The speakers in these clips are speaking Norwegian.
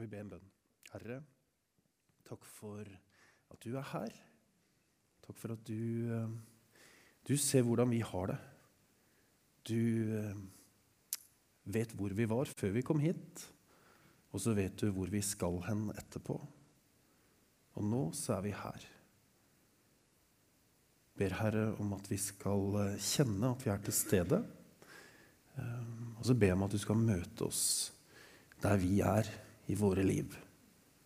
skal vi be en bønn. Herre, takk for at du er her. Takk for at du, eh, du ser hvordan vi har det. Du eh, vet hvor vi var før vi kom hit, og så vet du hvor vi skal hen etterpå. Og nå så er vi her. Ber Herre om at vi skal eh, kjenne at vi er til stede. Og så ber jeg om at du skal møte oss der vi er i våre liv.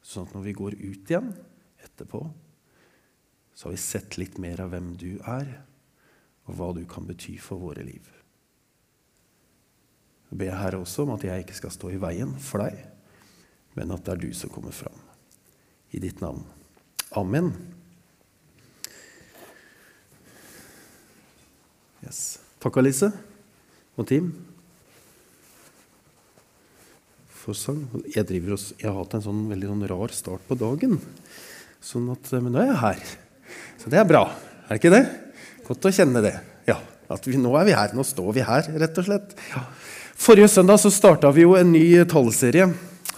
Sånn at når vi går ut igjen etterpå, så har vi sett litt mer av hvem du er, og hva du kan bety for våre liv. Jeg ber Herre også om at jeg ikke skal stå i veien for deg, men at det er du som kommer fram. I ditt navn. Amen. Yes. Takk, Alice og Team for sang. Jeg, driver og, jeg har hatt en sånn veldig sånn rar start på dagen. Sånn at, men nå er jeg her. Så det er bra. Er det ikke det? Godt å kjenne det. Ja, at vi, Nå er vi her. Nå står vi her, rett og slett. Ja. Forrige søndag så starta vi jo en ny taleserie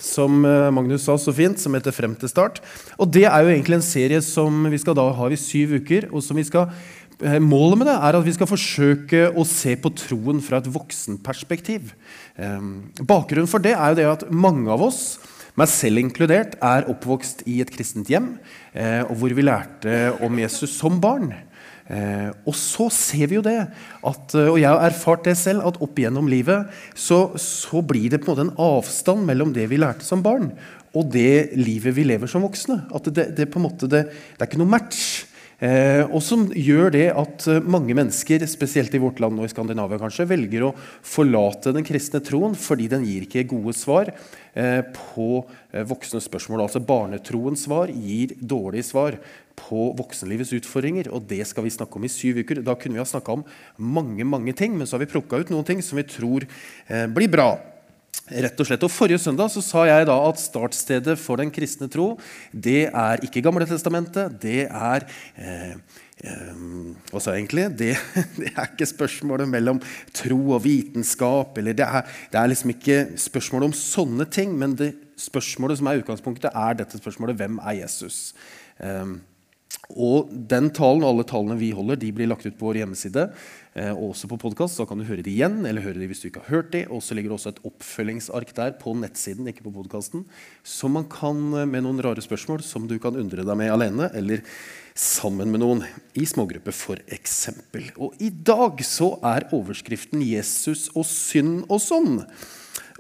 som eh, Magnus sa så fint, som heter Frem til start. Og Det er jo egentlig en serie som vi skal da ha i syv uker, og som vi skal Eh, målet med det er at vi skal forsøke å se på troen fra et voksenperspektiv. Ehm, bakgrunnen for det er jo det at mange av oss, meg selv inkludert, er oppvokst i et kristent hjem, eh, og hvor vi lærte om Jesus som barn. Eh, og så ser vi jo det, at, og jeg har erfart det selv, at opp gjennom livet så, så blir det på en måte en avstand mellom det vi lærte som barn, og det livet vi lever som voksne. At det, det, på en måte, det, det er ikke noe match. Eh, og som gjør det at eh, mange mennesker, spesielt i vårt land og i Skandinavia, kanskje, velger å forlate den kristne troen fordi den gir ikke gode svar eh, på voksne spørsmål. Altså Barnetroens svar gir dårlige svar på voksenlivets utfordringer. og Det skal vi snakke om i syv uker. Da kunne vi ha snakka om mange mange ting, men så har vi plukka ut noen ting som vi tror blir bra. Rett og slett. Og Forrige søndag så sa jeg da at startstedet for den kristne tro det er ikke Gamle testamentet. Det er eh, eh, Hva sa jeg egentlig? Det, det, er ikke spørsmålet mellom tro og vitenskap. eller Det er, det er liksom ikke spørsmålet om sånne ting, men det spørsmålet som er utgangspunktet, er dette spørsmålet hvem er Jesus? Eh, og den talen alle talene vi holder, de blir lagt ut på vår hjemmeside. Eh, og også på podkast. Da kan du høre de igjen, eller høre de hvis du ikke har hørt de. Og så ligger det også et oppfølgingsark der på nettsiden, ikke på podkasten, som man kan eh, med noen rare spørsmål som du kan undre deg med alene, eller sammen med noen i smågrupper, f.eks. Og i dag så er overskriften 'Jesus og synd og sånn'.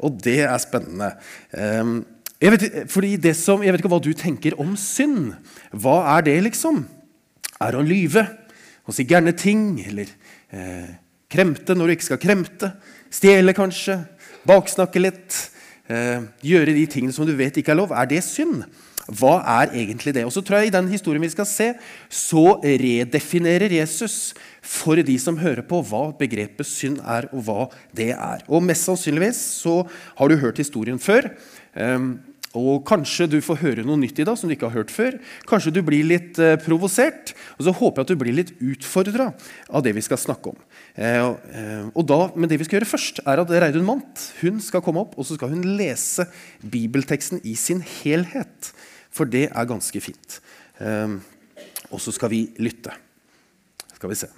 Og det er spennende. Um, jeg vet, som, jeg vet ikke hva du tenker om synd. Hva er det, liksom? Er det å lyve? Å si gærne ting? Eller eh, kremte når du ikke skal kremte? Stjele, kanskje? Baksnakke litt? Eh, gjøre de tingene som du vet ikke er lov? Er det synd? Hva er egentlig det? Og så tror jeg I den historien vi skal se, så redefinerer Jesus for de som hører på, hva begrepet synd er, og hva det er. Og Mest sannsynligvis så har du hørt historien før. Um, og Kanskje du får høre noe nytt i dag som du ikke har hørt før. Kanskje du blir litt uh, provosert. Og så håper jeg at du blir litt utfordra av det vi skal snakke om. Uh, uh, og da, men det vi skal gjøre først, er at Reidun Mant hun skal komme opp og så skal hun lese bibelteksten i sin helhet. For det er ganske fint. og så skal vi lytte. Skal vi se.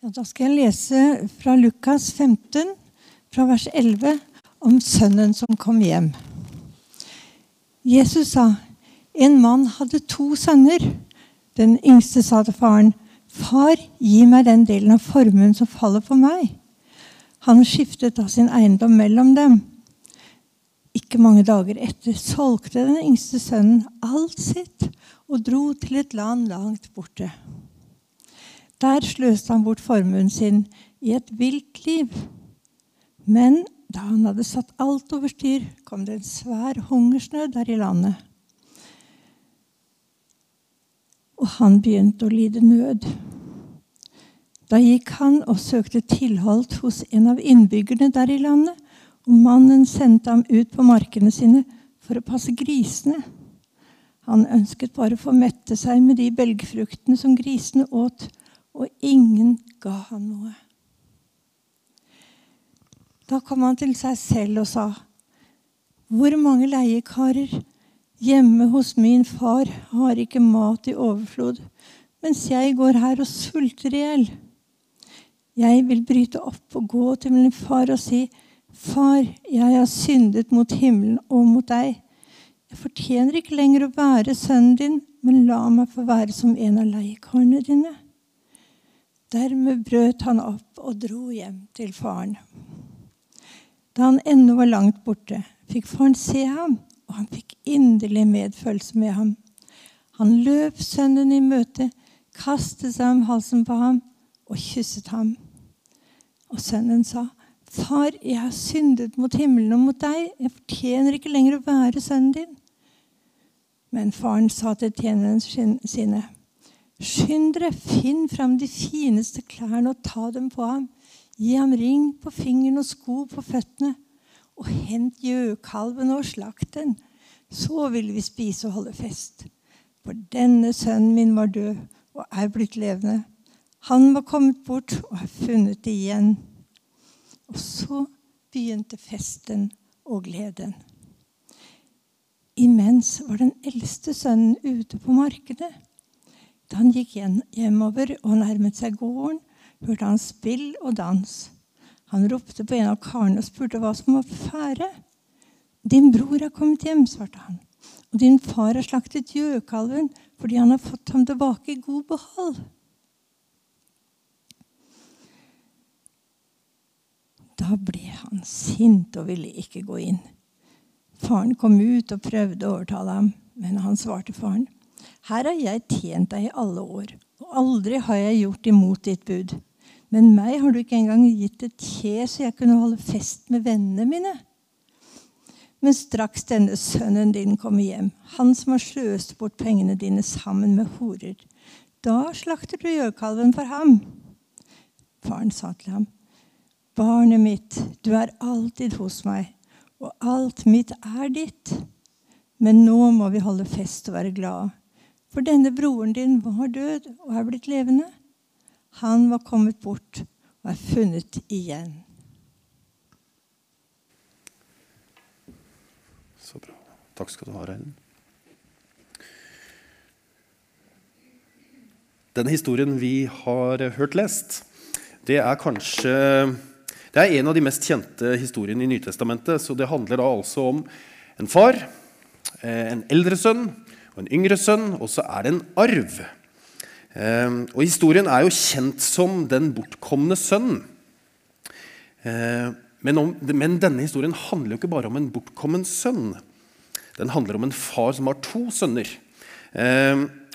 Ja, da skal jeg lese fra Lukas 15, fra vers 11, om sønnen som kom hjem. Jesus sa, en mann hadde to sønner. Den yngste sa til faren, 'Far, gi meg den delen av formuen som faller for meg.' Han skiftet da sin eiendom mellom dem. Ikke mange dager etter solgte den yngste sønnen alt sitt og dro til et land langt borte. Der sløste han bort formuen sin i et vilt liv. Men da han hadde satt alt over styr, kom det en svær hungersnød der i landet. Og han begynte å lide nød. Da gikk han og søkte tilhold hos en av innbyggerne der i landet, og mannen sendte ham ut på markene sine for å passe grisene. Han ønsket bare å få mette seg med de belgfruktene som grisene åt, og ingen ga han noe. Da kom han til seg selv og sa, Hvor mange leiekarer hjemme hos min far har ikke mat i overflod, mens jeg går her og sulter i hjel? Jeg vil bryte opp og gå til min far og si, Far, jeg har syndet mot himmelen og mot deg. Jeg fortjener ikke lenger å være sønnen din, men la meg få være som en av leiekarene dine. Dermed brøt han opp og dro hjem til faren. Da han ennå var langt borte, fikk faren se ham, og han fikk inderlig medfølelse med ham. Han løp sønnen i møte, kastet seg om halsen på ham og kysset ham. Og sønnen sa, 'Far, jeg har syndet mot himmelen og mot deg. Jeg fortjener ikke lenger å være sønnen din.' Men faren sa til tjenerne sine, 'Skynd dere, finn fram de fineste klærne og ta dem på ham.' 'Gi ham ring på fingeren og sko på føttene.' 'Og hent gjøkalven og slakt den. Så vil vi spise og holde fest.' For denne sønnen min var død og er blitt levende. Han var kommet bort og er funnet igjen. Og så begynte festen og gleden. Imens var den eldste sønnen ute på markedet. Da han gikk hjemover og nærmet seg gården, hørte han spill og dans. Han ropte på en av karene og spurte hva som var på ferde. 'Din bror er kommet hjem', svarte han. 'Og din far har slaktet gjøkalven fordi han har fått ham tilbake i god behold.' Da ble han sint og ville ikke gå inn. Faren kom ut og prøvde å overtale ham, men han svarte faren. Her har jeg tjent deg i alle år, og aldri har jeg gjort imot ditt bud. Men meg har du ikke engang gitt et kje så jeg kunne holde fest med vennene mine. Men straks denne sønnen din kommer hjem, han som har sløst bort pengene dine sammen med horer, da slakter du gjøkalven for ham. Faren sa til ham, Barnet mitt, du er alltid hos meg, og alt mitt er ditt. Men nå må vi holde fest og være glade. For denne broren din var død og er blitt levende. Han var kommet bort og er funnet igjen. Så bra. Takk skal du ha, Reinen. Denne historien vi har hørt lest, det er kanskje det er en av de mest kjente historiene i Nytestamentet. så Det handler da altså om en far, eh, en eldre sønn en yngre sønn, og så er det en arv. Eh, og Historien er jo kjent som den bortkomne sønnen. Eh, men, om, men denne historien handler jo ikke bare om en bortkommen sønn. Den handler om en far som har to sønner.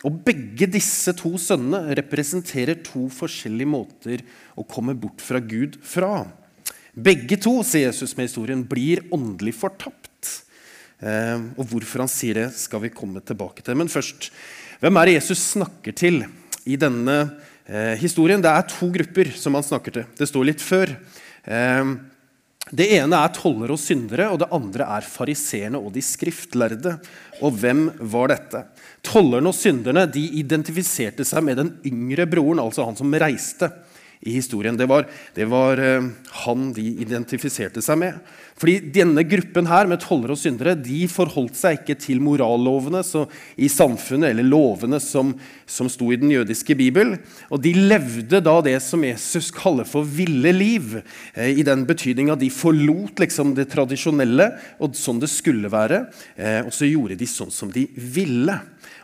Og Begge disse to sønnene representerer to forskjellige måter å komme bort fra Gud fra. Begge to, sier Jesus med historien, blir åndelig fortapt. Eh, og hvorfor han sier det, skal vi komme tilbake til. Men først, hvem er det Jesus snakker til i denne eh, historien? Det er to grupper som han snakker til. Det står litt før. Eh, det ene er tollere og syndere, og det andre er fariseerne og de skriftlærde. Og hvem var dette? Tollerne og synderne de identifiserte seg med den yngre broren, altså han som reiste i historien. Det var, det var uh, han de identifiserte seg med. Fordi denne gruppen her med tollere og syndere de forholdt seg ikke til morallovene i samfunnet eller lovene som, som sto i den jødiske bibel. Og de levde da det som Jesus kaller for ville liv. Eh, I den betydning at de forlot liksom det tradisjonelle og sånn det skulle være. Eh, og så gjorde de sånn som de ville.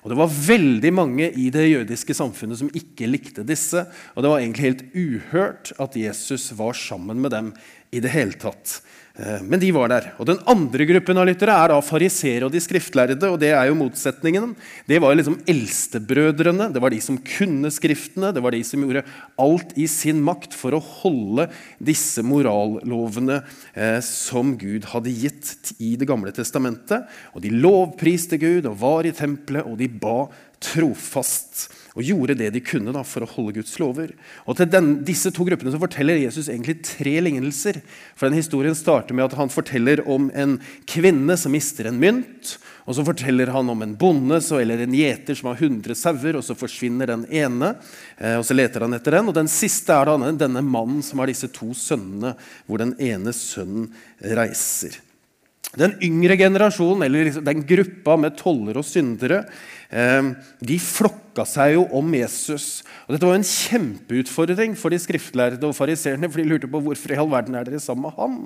Og Det var veldig mange i det jødiske samfunnet som ikke likte disse. Og det var egentlig helt uhørt at Jesus var sammen med dem i det hele tatt. Eh, men de var der. Og Den andre gruppen av lyttere er da fariseere og de skriftlærde. og Det er jo motsetningen. Det var liksom eldstebrødrene. Det var de som kunne Skriftene. Det var de som gjorde alt i sin makt for å holde disse morallovene eh, som Gud hadde gitt i Det gamle testamentet. Og De lovpriste Gud og var i tempelet, og de ba trofast og gjorde det de kunne da, for å holde Guds lover. Og Til den, disse to gruppene så forteller Jesus egentlig tre lignelser. For den Historien starter med at han forteller om en kvinne som mister en mynt. og Så forteller han om en bonde eller en gjeter som har 100 sauer, og så forsvinner den ene. Eh, og Så leter han etter den. Og Den siste er da denne mannen som har disse to sønnene, hvor den ene sønnen reiser. Den yngre generasjonen, eller liksom den gruppa med toller og syndere, de flokka seg jo om Jesus. Og Dette var en kjempeutfordring for de skriftlærde og fariseerne. For de lurte på hvorfor i all verden er dere sammen med han?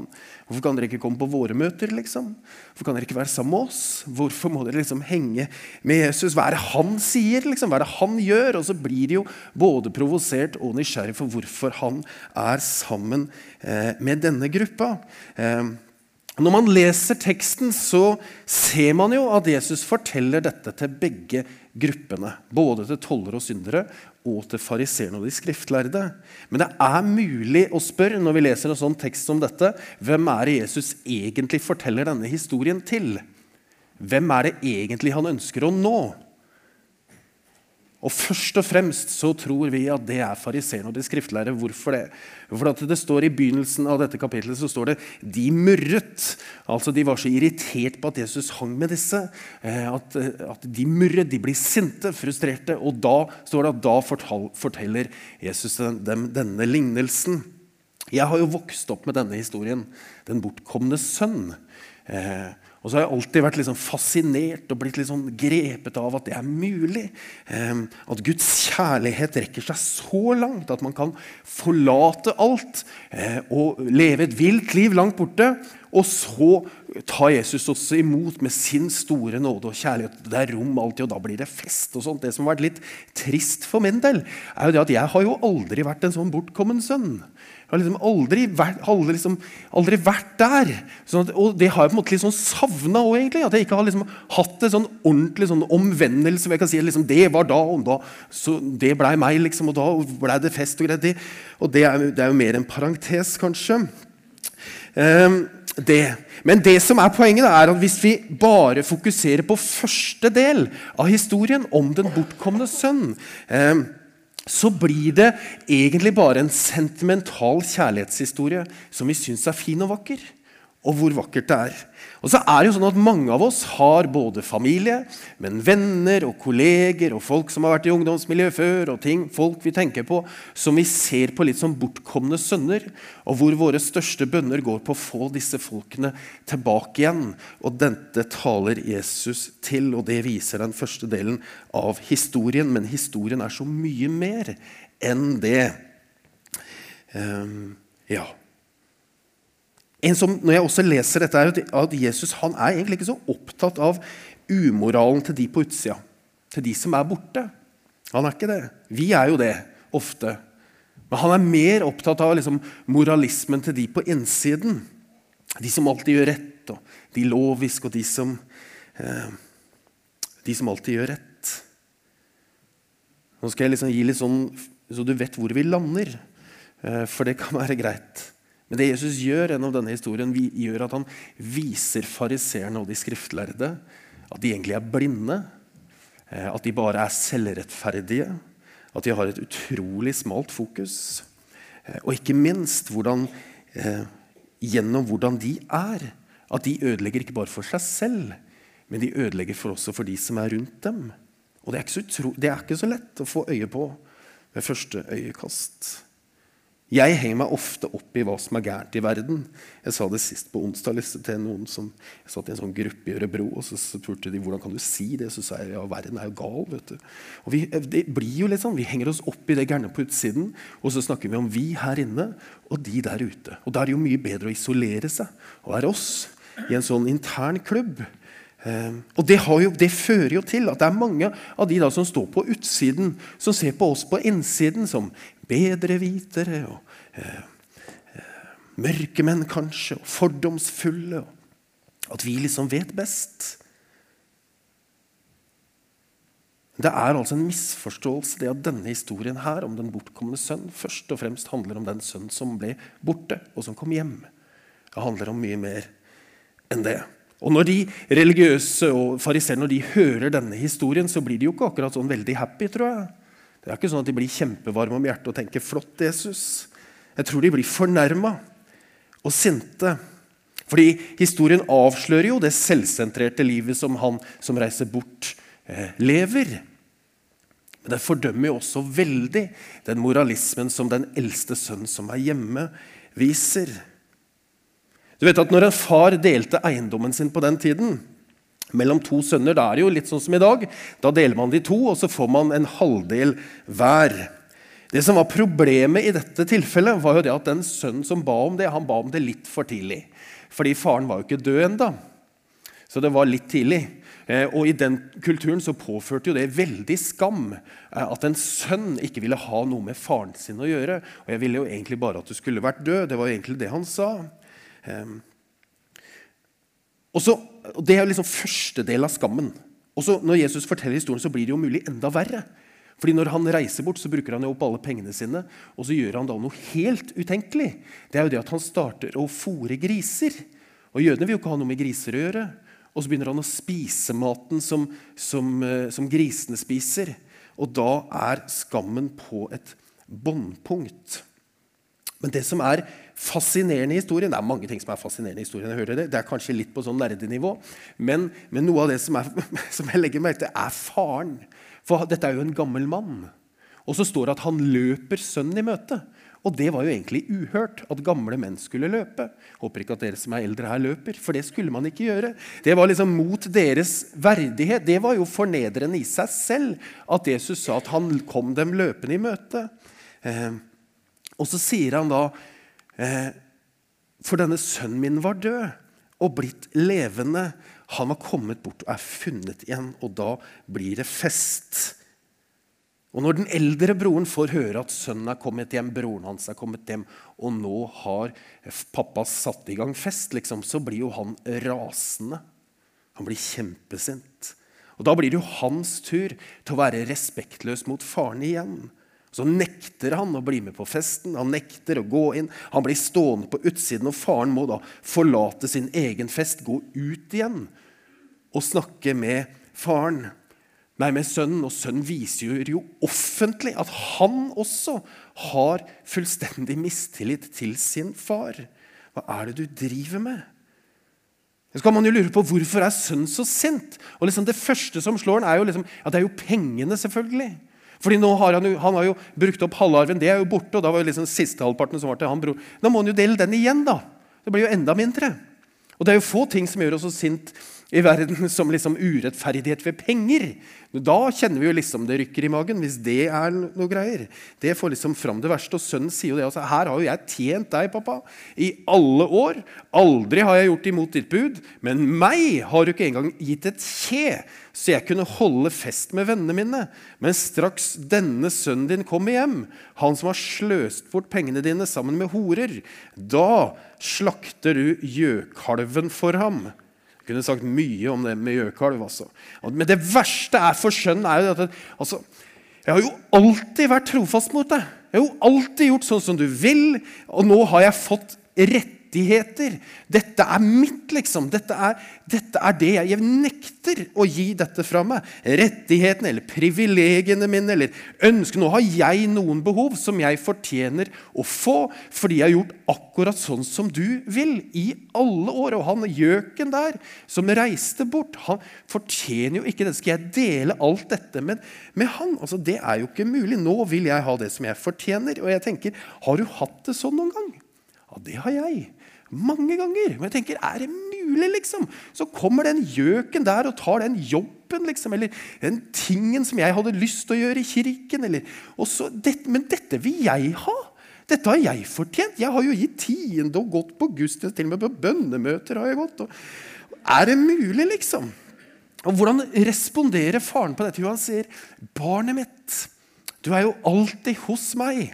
Hvorfor kan dere ikke komme på våre møter? liksom? Hvorfor kan dere ikke være sammen med oss? Hvorfor må dere liksom henge med Jesus? Hva er det han sier? liksom? Hva er det han gjør? Og så blir de jo både provosert og nysgjerrig for hvorfor han er sammen eh, med denne gruppa. Eh, når man leser teksten, så ser man jo at Jesus forteller dette til begge gruppene. Både til tollere og syndere og til fariseerne og de skriftlærde. Men det er mulig å spørre når vi leser en sånn tekst som dette, hvem er det Jesus egentlig forteller denne historien til? Hvem er det egentlig han ønsker å nå? Og Først og fremst så tror vi at det er fariseerne og de skriftlærere. Hvorfor det? For det står I begynnelsen av dette kapitlet så står det de murret. Altså De var så irritert på at Jesus hang med disse. Eh, at, at de murret, de blir sinte, frustrerte. Og da står det at da forteller Jesus dem denne lignelsen. Jeg har jo vokst opp med denne historien. Den bortkomne sønn. Eh, og så har jeg alltid vært liksom fascinert og blitt liksom grepet av at det er mulig. Eh, at Guds kjærlighet rekker seg så langt at man kan forlate alt eh, og leve et vilt liv langt borte. Og så tar Jesus også imot med sin store nåde og kjærlighet. Det er rom alltid, og da blir det fest. og sånt. Det som har vært litt trist for min del, er jo det at jeg har jo aldri vært en sånn bortkommen sønn. Jeg har liksom aldri vært, aldri, liksom, aldri vært der. Sånn at, og det har jeg på en måte litt sånn savna òg, egentlig. At jeg ikke har liksom hatt en sånn ordentlig sånn omvendelse jeg kan si liksom, det var da, og da så det blei meg, liksom, og da blei det fest og greit. Og det er, det er, jo mer en parentes, kanskje. Um, det. Men det som er poenget er at hvis vi bare fokuserer på første del av historien om den bortkomne sønn um, så blir det egentlig bare en sentimental kjærlighetshistorie som vi syns er fin og vakker. Og hvor vakkert det er. Og så er det jo sånn at Mange av oss har både familie, men venner og kolleger og folk som har vært i ungdomsmiljøet før, og ting, folk vi tenker på, som vi ser på litt som bortkomne sønner. Og hvor våre største bønner går på å få disse folkene tilbake igjen. Og dette taler Jesus til, og det viser den første delen av historien. Men historien er så mye mer enn det. Um, ja. En som, når jeg også leser dette, er at Jesus han er egentlig ikke så opptatt av umoralen til de på utsida. Til de som er borte. Han er ikke det. Vi er jo det ofte. Men han er mer opptatt av liksom, moralismen til de på innsiden. De som alltid gjør rett, og de loviske, og de som, eh, de som alltid gjør rett. Nå skal jeg liksom gi litt sånn, så du vet hvor vi lander, eh, for det kan være greit. Men det Jesus gjør gjennom denne historien, gjør at han viser fariseerne og de skriftlærde at de egentlig er blinde. Eh, at de bare er selvrettferdige. At de har et utrolig smalt fokus. Eh, og ikke minst hvordan, eh, gjennom hvordan de er. At de ødelegger ikke bare for seg selv, men de ødelegger for også for de som er rundt dem. Og det er ikke så, det er ikke så lett å få øye på ved første øyekast. Jeg henger meg ofte opp i hva som er gærent i verden. Jeg sa det sist på onsdag til noen som jeg satt i en sånn gruppe i Ørebro. og Så spurte de hvordan kan du si det. Så sa jeg ja, verden er jo gal. vet du. Og vi, det blir jo litt sånn, vi henger oss opp i det gærne på utsiden, og så snakker vi om vi her inne og de der ute. Og Da er det jo mye bedre å isolere seg og være oss i en sånn intern klubb. Um, og det, jo, det, fører jo til at det er mange av de da som står på utsiden, som ser på oss på innsiden som bedre vitere og eh, eh, mørkemenn kanskje, og fordomsfulle. At vi liksom vet best. Det er altså en misforståelse det at denne historien her om den bortkomne sønn først og fremst handler om den sønn som ble borte, og som kom hjem. Det handler om mye mer enn det. Og Når de religiøse og fariseerne hører denne historien, så blir de jo ikke akkurat sånn veldig happy, tror jeg. Det er ikke sånn at de blir kjempevarme om hjertet og tenker 'flott, Jesus'. Jeg tror de blir fornærma og sinte. Fordi historien avslører jo det selvsentrerte livet som han som reiser bort, Eh, lever. Men det fordømmer jo også veldig den moralismen som den eldste sønnen som er hjemme, viser. Du vet at Når en far delte eiendommen sin på den tiden mellom to sønner, da er det jo litt sånn som i dag. Da deler man de to, og så får man en halvdel hver. Det som var Problemet i dette tilfellet var jo det at den sønnen som ba om det, han ba om det litt for tidlig. Fordi faren var jo ikke død ennå. Så det var litt tidlig. Eh, og I den kulturen så påførte jo det veldig skam eh, at en sønn ikke ville ha noe med faren sin å gjøre. Og jeg ville jo egentlig bare at du skulle vært død. Det var jo egentlig det han sa. Ehm, og, så, og Det er jo liksom første del av skammen. Og så Når Jesus forteller historien, så blir det jo mulig enda verre. Fordi Når han reiser bort, så bruker han jo opp alle pengene sine. Og så gjør han da noe helt utenkelig. Det er jo det at han starter å fòre griser. Og Jødene vil jo ikke ha noe med griser å gjøre. Og så begynner han å spise maten som, som, eh, som grisene spiser. Og da er skammen på et båndpunkt. Men det som er fascinerende i historien Det er mange ting som er fascinerende i historien. jeg hører Det Det er kanskje litt på sånn nerdenivå. Men, men noe av det som, er, som jeg legger merke til, er faren. For dette er jo en gammel mann. Og så står det at han løper sønnen i møte. Og det var jo egentlig uhørt at gamle menn skulle løpe. Håper ikke at dere som er eldre her, løper, for det skulle man ikke gjøre. Det var liksom mot deres verdighet. Det var jo fornedrende i seg selv at Jesus sa at han kom dem løpende i møte. Eh, og så sier han da eh, For denne sønnen min var død og blitt levende. Han var kommet bort og er funnet igjen, og da blir det fest. Og når den eldre broren får høre at sønnen er kommet hjem, broren hans er kommet hjem, og nå har pappa satt i gang fest, liksom, så blir jo han rasende. Han blir kjempesint. Og Da blir det jo hans tur til å være respektløs mot faren igjen. Så nekter han å bli med på festen, han nekter å gå inn. Han blir stående på utsiden, og faren må da forlate sin egen fest, gå ut igjen og snakke med faren. Nei, med sønnen, og sønnen viser jo offentlig at han også har fullstendig mistillit til sin far. Hva er det du driver med? Så kan man jo lure på Hvorfor er sønnen så sint? Og liksom Det første som slår ham, er jo liksom, at det er jo pengene, selvfølgelig. Fordi nå har han, jo, han har jo brukt opp halvarven, det er jo borte. og da var jo liksom siste halvparten som var til han bror. Da må han jo dele den igjen, da. Det blir jo enda mindre. Og det er jo få ting som gjør oss så sint i verden som liksom urettferdighet ved penger. Da kjenner vi jo liksom det rykker i magen, hvis det er noe greier. Det får liksom fram det verste. Og sønnen sier jo det. Altså, her har jo jeg tjent deg, pappa, i alle år. Aldri har jeg gjort imot ditt bud. Men meg har du ikke engang gitt et kje, så jeg kunne holde fest med vennene mine. Men straks denne sønnen din kommer hjem, han som har sløst bort pengene dine sammen med horer, da slakter du gjøkalven for ham. Jeg kunne sagt mye om det med gjøkalv. Altså. Men det verste er for skjønn er jo at altså, Jeg har jo alltid vært trofast mot deg. Jeg har jo alltid gjort sånn som du vil, og nå har jeg fått rett rettigheter. Dette er mitt, liksom. Dette er, dette er det jeg, jeg nekter å gi dette fra meg. Rettighetene eller privilegiene mine eller ønskene. Nå har jeg noen behov som jeg fortjener å få fordi jeg har gjort akkurat sånn som du vil i alle år. Og han gjøken der som reiste bort, han fortjener jo ikke det. Skal jeg dele alt dette med, med han? Altså, Det er jo ikke mulig. Nå vil jeg ha det som jeg fortjener. Og jeg tenker, har du hatt det sånn noen gang? Ja, det har jeg. Mange ganger. Men jeg tenker, er det mulig, liksom? Så kommer den gjøken der og tar den jobben, liksom. Eller den tingen som jeg hadde lyst til å gjøre i kirken. Eller, så, det, men dette vil jeg ha. Dette har jeg fortjent. Jeg har jo gitt tiende og gått på gudstjeneste. Til og med på bønnemøter har jeg gått. Og, er det mulig, liksom? Og Hvordan responderer faren på dette? Jo, han sier, 'Barnet mitt, du er jo alltid hos meg,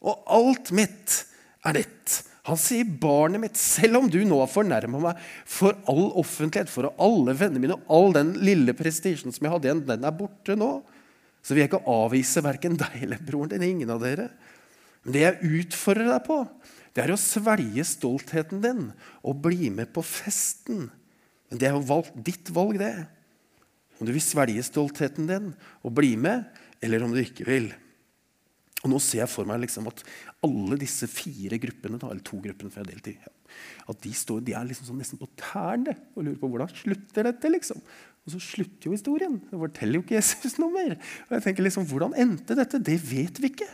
og alt mitt er ditt.' Han sier, 'Barnet mitt, selv om du nå har fornærma meg for all offentlighet, for alle vennene mine, og all den lille prestisjen som jeg hadde igjen, den er borte nå.' Så vil jeg ikke avvise verken deg eller broren din, ingen av dere. Men det jeg utfordrer deg på, det er å svelge stoltheten din og bli med på festen. Men det er jo valgt, ditt valg, det. Om du vil svelge stoltheten din og bli med, eller om du ikke vil. Og Nå ser jeg for meg liksom at alle disse fire gruppene, eller to gruppene for jeg delt i, at de, står, de er liksom sånn nesten på tærne og lurer på hvordan slutter dette. liksom. Og så slutter jo historien. Det forteller jo ikke Jesus noe mer. Og jeg tenker liksom, Hvordan endte dette? Det vet vi ikke.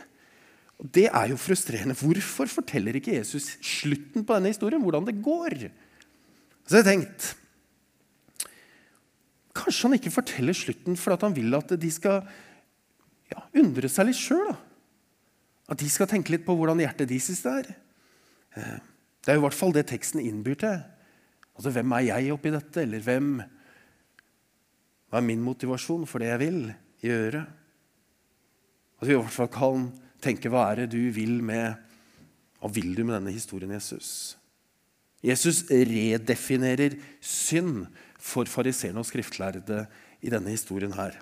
Og Det er jo frustrerende. Hvorfor forteller ikke Jesus slutten på denne historien? Hvordan det går? Så jeg har tenkt Kanskje han ikke forteller slutten fordi han vil at de skal ja, undre seg litt sjøl. At de skal tenke litt på hvordan hjertet de det er. Eh, det er i hvert fall det teksten innbyr til. Altså, Hvem er jeg oppi dette? Eller hvem Hva er min motivasjon for det jeg vil gjøre? At vi i hvert fall kan tenke hva er det du vil med Hva vil du med denne historien, Jesus? Jesus redefinerer synd for fariseerne og skriftlærde i denne historien her.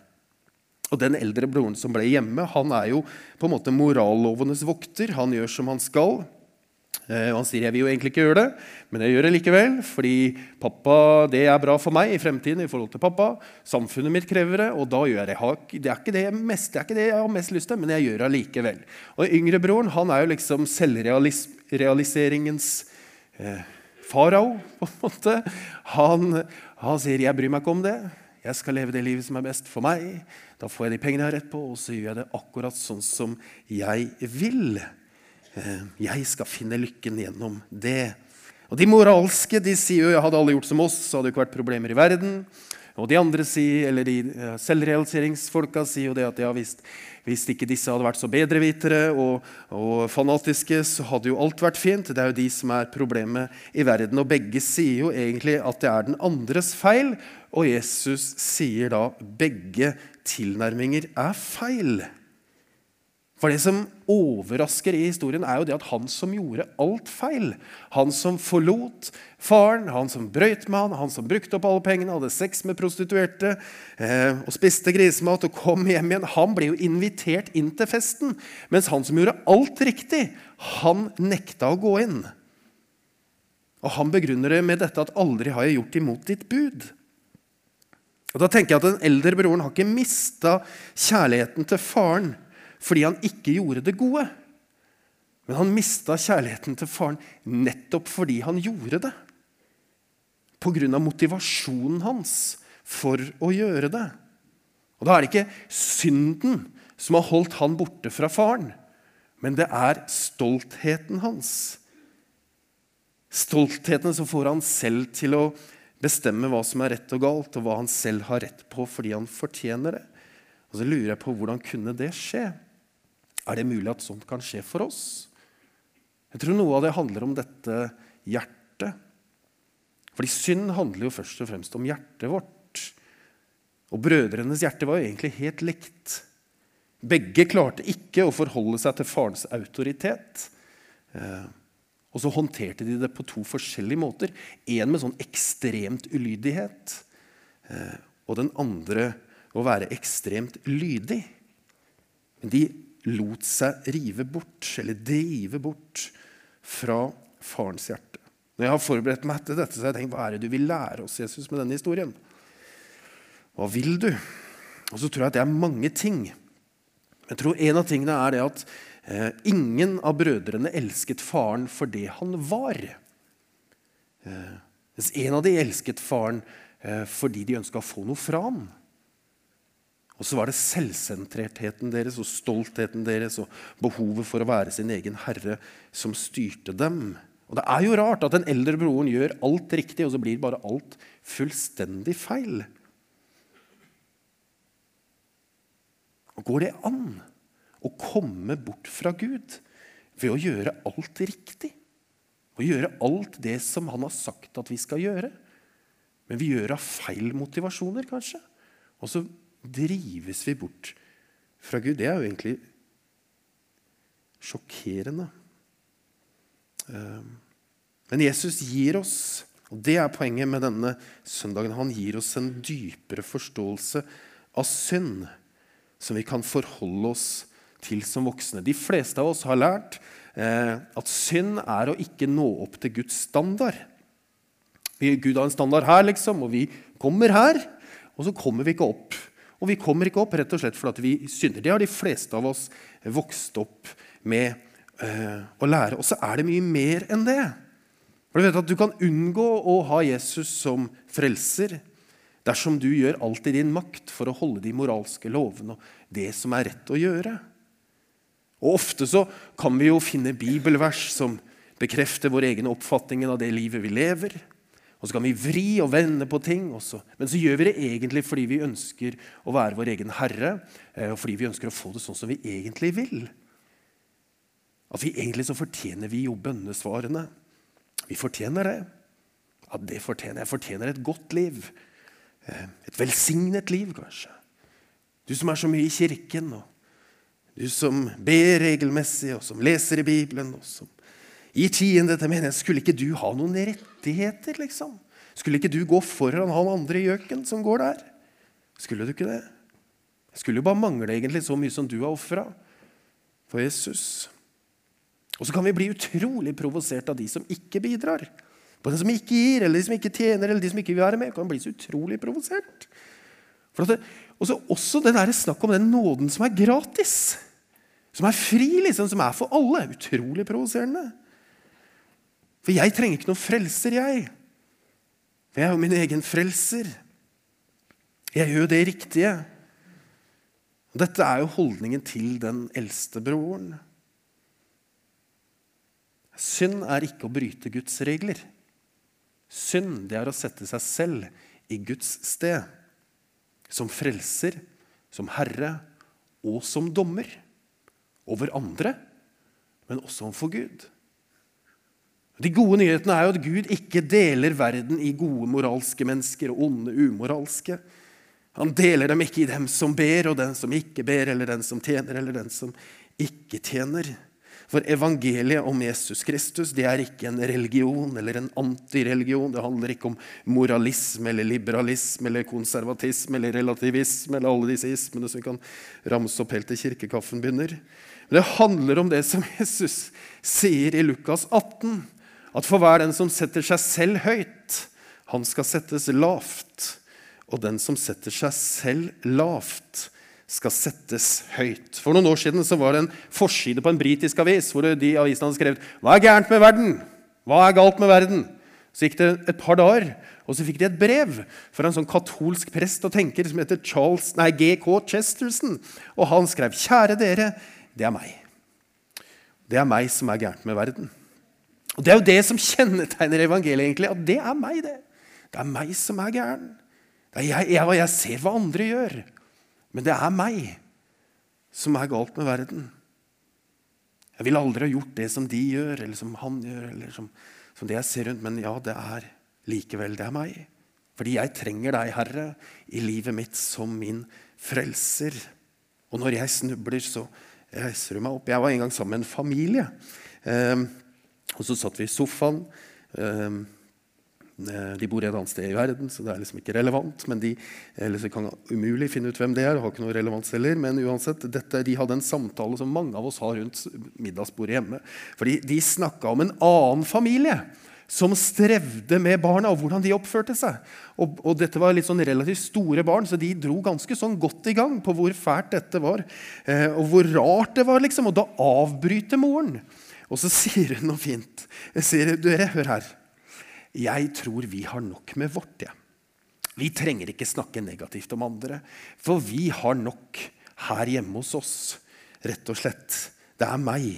Og Den eldre broren som ble hjemme, han er jo på en måte morallovenes vokter. Han gjør som han skal. Eh, og Han sier jeg vil jo egentlig ikke gjøre det, men jeg gjør det likevel. Fordi pappa, det er bra for meg i fremtiden i forhold til pappa. Samfunnet mitt krever det, og da gjør jeg det. Det er ikke det, mest, det, ikke det jeg har mest lyst til, men jeg gjør det likevel. Og yngrebroren yngre broren han er jo liksom selvrealiseringens eh, farao, på en måte. Han, han sier 'jeg bryr meg ikke om det'. Jeg skal leve det livet som er best for meg. Da får jeg de pengene jeg har rett på, og så gjør jeg det akkurat sånn som jeg vil. Eh, jeg skal finne lykken gjennom det. Og De moralske de sier jo hadde alle gjort som oss, så hadde det ikke vært problemer i verden. Og de andre sier, eller de selvrealiseringsfolka sier jo det at ja, hvis, hvis ikke disse hadde vært så bedrevitere og, og fanatiske, så hadde jo alt vært fint. Det er jo de som er problemet i verden. Og begge sier jo egentlig at det er den andres feil. Og Jesus sier da begge tilnærminger er feil. For det som overrasker i historien, er jo det at han som gjorde alt feil, han som forlot faren, han som brøyt med han, han som brukte opp alle pengene, hadde sex med prostituerte eh, og spiste grisemat og kom hjem igjen, han ble jo invitert inn til festen. Mens han som gjorde alt riktig, han nekta å gå inn. Og han begrunner det med dette at 'aldri har jeg gjort imot ditt bud'. Og da tenker jeg at Den eldre broren har ikke mista kjærligheten til faren fordi han ikke gjorde det gode. Men han mista kjærligheten til faren nettopp fordi han gjorde det. Pga. motivasjonen hans for å gjøre det. Og Da er det ikke synden som har holdt han borte fra faren, men det er stoltheten hans. Stoltheten som får han selv til å bestemme hva som er rett og galt, og hva han selv har rett på fordi han fortjener det. Og så lurer jeg på hvordan kunne det skje? Er det mulig at sånt kan skje for oss? Jeg tror noe av det handler om dette hjertet. Fordi synd handler jo først og fremst om hjertet vårt. Og brødrenes hjerte var jo egentlig helt likt. Begge klarte ikke å forholde seg til farens autoritet. Eh, og så håndterte de det på to forskjellige måter. En med sånn ekstremt ulydighet, eh, og den andre å være ekstremt lydig. Men de lot seg rive bort, eller drive bort, fra farens hjerte. Når jeg har forberedt meg til dette, så har jeg tenkt hva er det du vil lære oss Jesus, med denne historien? Hva vil du? Og så tror jeg at det er mange ting. Jeg tror En av tingene er det at eh, ingen av brødrene elsket faren for det han var. Eh, mens en av de elsket faren eh, fordi de ønska å få noe fra ham. Og så var det selvsentrertheten deres og stoltheten deres og behovet for å være sin egen herre som styrte dem. Og Det er jo rart at den eldre broren gjør alt riktig, og så blir bare alt fullstendig feil. Og Går det an å komme bort fra Gud ved å gjøre alt riktig? Å gjøre alt det som han har sagt at vi skal gjøre? Men vi gjør av feil motivasjoner, kanskje? Og så drives vi bort fra Gud. Det er jo egentlig sjokkerende. Eh, men Jesus gir oss, og det er poenget med denne søndagen, han gir oss en dypere forståelse av synd som vi kan forholde oss til som voksne. De fleste av oss har lært eh, at synd er å ikke nå opp til Guds standard. Gud har en standard her, liksom, og vi kommer her, og så kommer vi ikke opp. Og vi kommer ikke opp rett og slett fordi vi synder. Det har de fleste av oss vokst opp med øh, å lære. Og så er det mye mer enn det. For Du vet at du kan unngå å ha Jesus som frelser dersom du gjør alt i din makt for å holde de moralske lovene og det som er rett å gjøre. Og Ofte så kan vi jo finne bibelvers som bekrefter vår egen oppfatning av det livet vi lever. Og så kan vi vri og vende på ting, også. men så gjør vi det egentlig fordi vi ønsker å være vår egen herre, eh, og fordi vi ønsker å få det sånn som vi egentlig vil. At vi egentlig så fortjener vi jo bønnesvarene. Vi fortjener det. Ja, det fortjener jeg. Jeg fortjener et godt liv. Eh, et velsignet liv, kanskje. Du som er så mye i kirken, og du som ber regelmessig, og som leser i Bibelen, og som gir tiende til menigheten. Skulle ikke du ha noen rettigheter, liksom? Skulle ikke du gå foran han andre i gjøken som går der? Skulle du ikke det? Det skulle jo bare mangle egentlig så mye som du har ofra for Jesus. Og så kan vi bli utrolig provosert av de som ikke bidrar. På den som ikke gir, eller de som ikke tjener, eller de som ikke vil være med. kan bli så utrolig provosert. Og så også det der snakk om den nåden som er gratis. Som er fri, liksom, som er for alle. Utrolig provoserende. For jeg trenger ikke noen frelser, jeg. Jeg er jo min egen frelser. Jeg gjør jo det riktige. Og dette er jo holdningen til den eldste broren. Synd er ikke å bryte Guds regler. Synd det er å sette seg selv i Guds sted. Som frelser, som herre og som dommer. Over andre, men også overfor Gud. De gode nyhetene er jo at Gud ikke deler verden i gode moralske mennesker og onde umoralske. Han deler dem ikke i dem som ber, og den som ikke ber, eller den som tjener, eller den som ikke tjener. For evangeliet om Jesus Kristus det er ikke en religion eller en antireligion. Det handler ikke om moralisme eller liberalisme eller konservatisme eller relativisme eller alle disse ismene som kan ramse opp helt til kirkekaffen begynner. Men det handler om det som Jesus sier i Lukas 18. At for hver den som setter seg selv høyt, han skal settes lavt. Og den som setter seg selv lavt, skal settes høyt. For noen år siden var det en forside på en britisk avis hvor de avisene hadde skrevet 'Hva er gærent med verden?' 'Hva er galt med verden?' Så gikk det et par dager, og så fikk de et brev fra en sånn katolsk prest og tenker som heter Charles, nei, G.K. Chesterton. Og han skrev 'Kjære dere, det er meg'. Det er meg som er gærent med verden. Og Det er jo det som kjennetegner evangeliet, egentlig, at det er meg. Det Det er meg som er gæren. Det er jeg, jeg, jeg ser hva andre gjør. Men det er meg som er galt med verden. Jeg ville aldri ha gjort det som de gjør, eller som han gjør, eller som, som det jeg ser rundt. Men ja, det er likevel det er meg. Fordi jeg trenger deg, Herre, i livet mitt som min frelser. Og når jeg snubler, så reiser du meg opp. Jeg var en gang sammen med en familie. Eh, og så satt vi i sofaen. Eh, Eh, de bor et annet sted i verden, så det er liksom ikke relevant. men De kan umulig finne ut hvem det er. har ikke noe relevans heller, Men uansett, dette, de hadde en samtale som mange av oss har rundt middagsbordet hjemme. Fordi De snakka om en annen familie som strevde med barna og hvordan de oppførte seg. Og, og, dette var litt sånn relativt store barn, så de dro ganske sånn godt i gang på hvor fælt dette var. Eh, og hvor rart det var. liksom, Og da avbryter moren. Og så sier hun noe fint. Jeg sier, dere, hør her. Jeg tror vi har nok med vårt. Ja. Vi trenger ikke snakke negativt om andre, for vi har nok her hjemme hos oss. Rett og slett. Det er meg.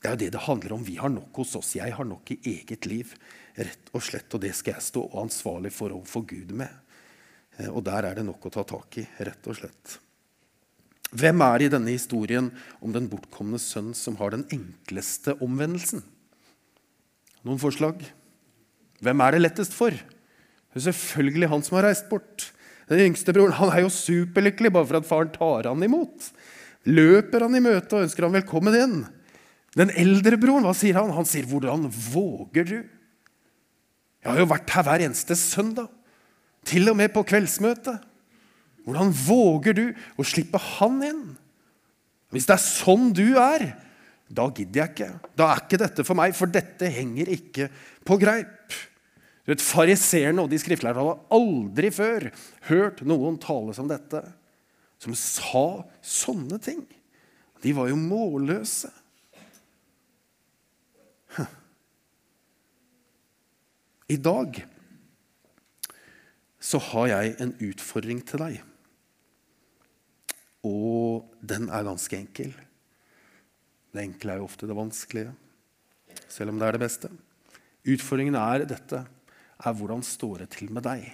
Det er jo det det handler om. Vi har nok hos oss. Jeg har nok i eget liv. Rett og slett, Og det skal jeg stå ansvarlig for overfor Gud med. Eh, og der er det nok å ta tak i, rett og slett. Hvem er det i denne historien om den bortkomne sønn som har den enkleste omvendelsen? Noen forslag? Hvem er det lettest for? Det er selvfølgelig han som har reist bort. Den yngste broren han er jo superlykkelig bare for at faren tar han imot. Løper han i møte og ønsker han velkommen inn. Den eldre broren, hva sier han? Han sier, 'Hvordan våger du?' Jeg har jo vært her hver eneste søndag, til og med på kveldsmøtet. Hvordan våger du å slippe han inn? Hvis det er sånn du er, da gidder jeg ikke. Da er ikke dette for meg, for dette henger ikke på greip. Du vet, Fariseerne og de skriftlærde hadde aldri før hørt noen tale som dette, som sa sånne ting. De var jo målløse. I dag så har jeg en utfordring til deg. Den er ganske enkel. Det enkle er jo ofte det vanskelige, selv om det er det beste. Utfordringen er dette er hvordan står det til med deg?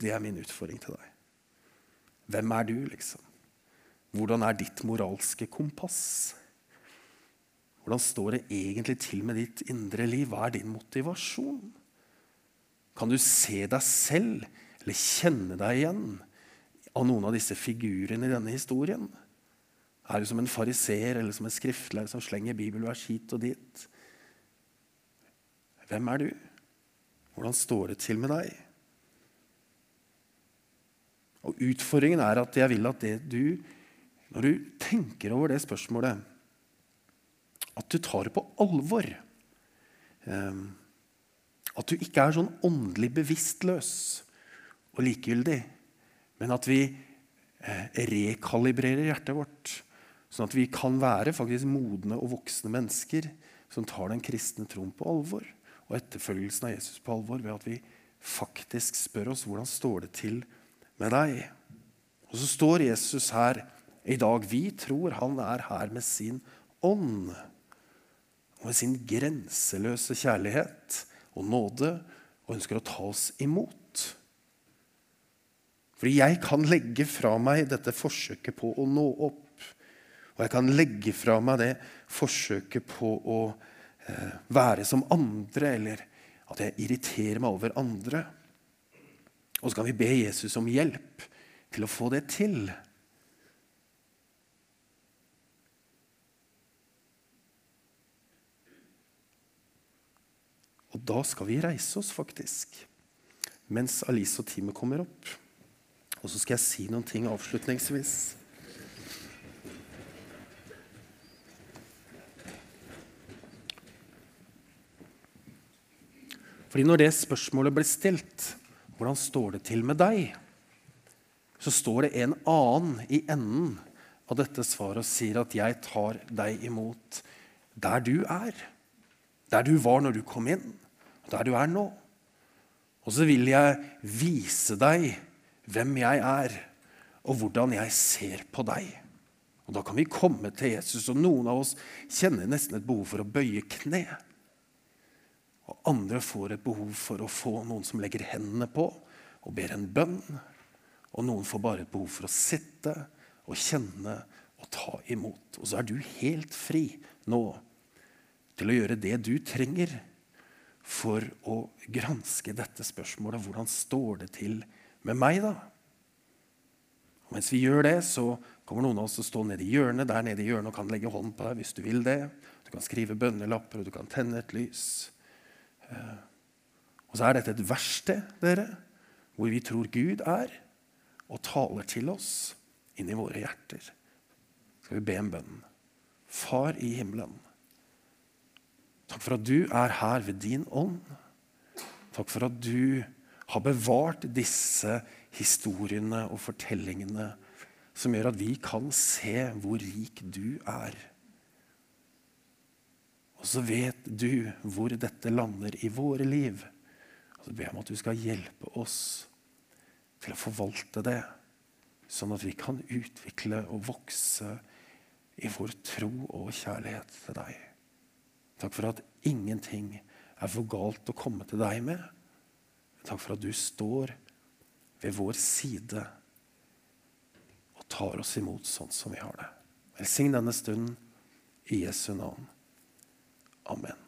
Det er min utfordring til deg. Hvem er du, liksom? Hvordan er ditt moralske kompass? Hvordan står det egentlig til med ditt indre liv? Hva er din motivasjon? Kan du se deg selv eller kjenne deg igjen av noen av disse figurene i denne historien? Er du som en fariseer eller som en skriftlærer som slenger bibelvers hit og dit? Hvem er du? Hvordan står det til med deg? Og Utfordringen er at jeg vil at det du, når du tenker over det spørsmålet, at du tar det på alvor. Um, at du ikke er sånn åndelig bevisstløs og likegyldig, men at vi eh, rekalibrerer hjertet vårt, sånn at vi kan være faktisk modne og voksne mennesker som tar den kristne troen på alvor og etterfølgelsen av Jesus på alvor ved at vi faktisk spør oss hvordan står det til med deg. Og så står Jesus her i dag. Vi tror han er her med sin ånd og med sin grenseløse kjærlighet og nåde og ønsker å ta oss imot. Fordi jeg kan legge fra meg dette forsøket på å nå opp. Og jeg kan legge fra meg det forsøket på å eh, være som andre, eller at jeg irriterer meg over andre. Og så kan vi be Jesus om hjelp til å få det til. Og da skal vi reise oss, faktisk, mens Alice og teamet kommer opp. Og så skal jeg si noen ting avslutningsvis. Fordi når det spørsmålet blir stilt, hvordan står det til med deg? Så står det en annen i enden av dette svaret og sier at 'jeg tar deg imot der du er'. Der du var når du kom inn, og der du er nå. Og så vil jeg vise deg hvem jeg er, og hvordan jeg ser på deg. Og Da kan vi komme til Jesus, og noen av oss kjenner nesten et behov for å bøye kne. Og andre får et behov for å få noen som legger hendene på og ber en bønn. Og noen får bare et behov for å sitte og kjenne og ta imot. Og så er du helt fri nå til å gjøre det du trenger for å granske dette spørsmålet. Hvordan står det til med meg, da? Og mens vi gjør det, så kommer noen av oss til å stå nede i hjørnet der nede i hjørnet og kan legge hånd på deg hvis du vil det. Du kan skrive bønnelapper, og du kan tenne et lys. Eh, og så er dette et verksted, dere, hvor vi tror Gud er og taler til oss inn i våre hjerter. Skal vi be en bønn? Far i himmelen. Takk for at du er her ved din ånd. Takk for at du har bevart disse historiene og fortellingene som gjør at vi kan se hvor rik du er. Og så vet du hvor dette lander i våre liv. Og så ber jeg om at du skal hjelpe oss til å forvalte det, sånn at vi kan utvikle og vokse i vår tro og kjærlighet til deg. Takk for at ingenting er for galt å komme til deg med. Takk for at du står ved vår side og tar oss imot sånn som vi har det. Velsign denne stunden i Jesu navn. Amen.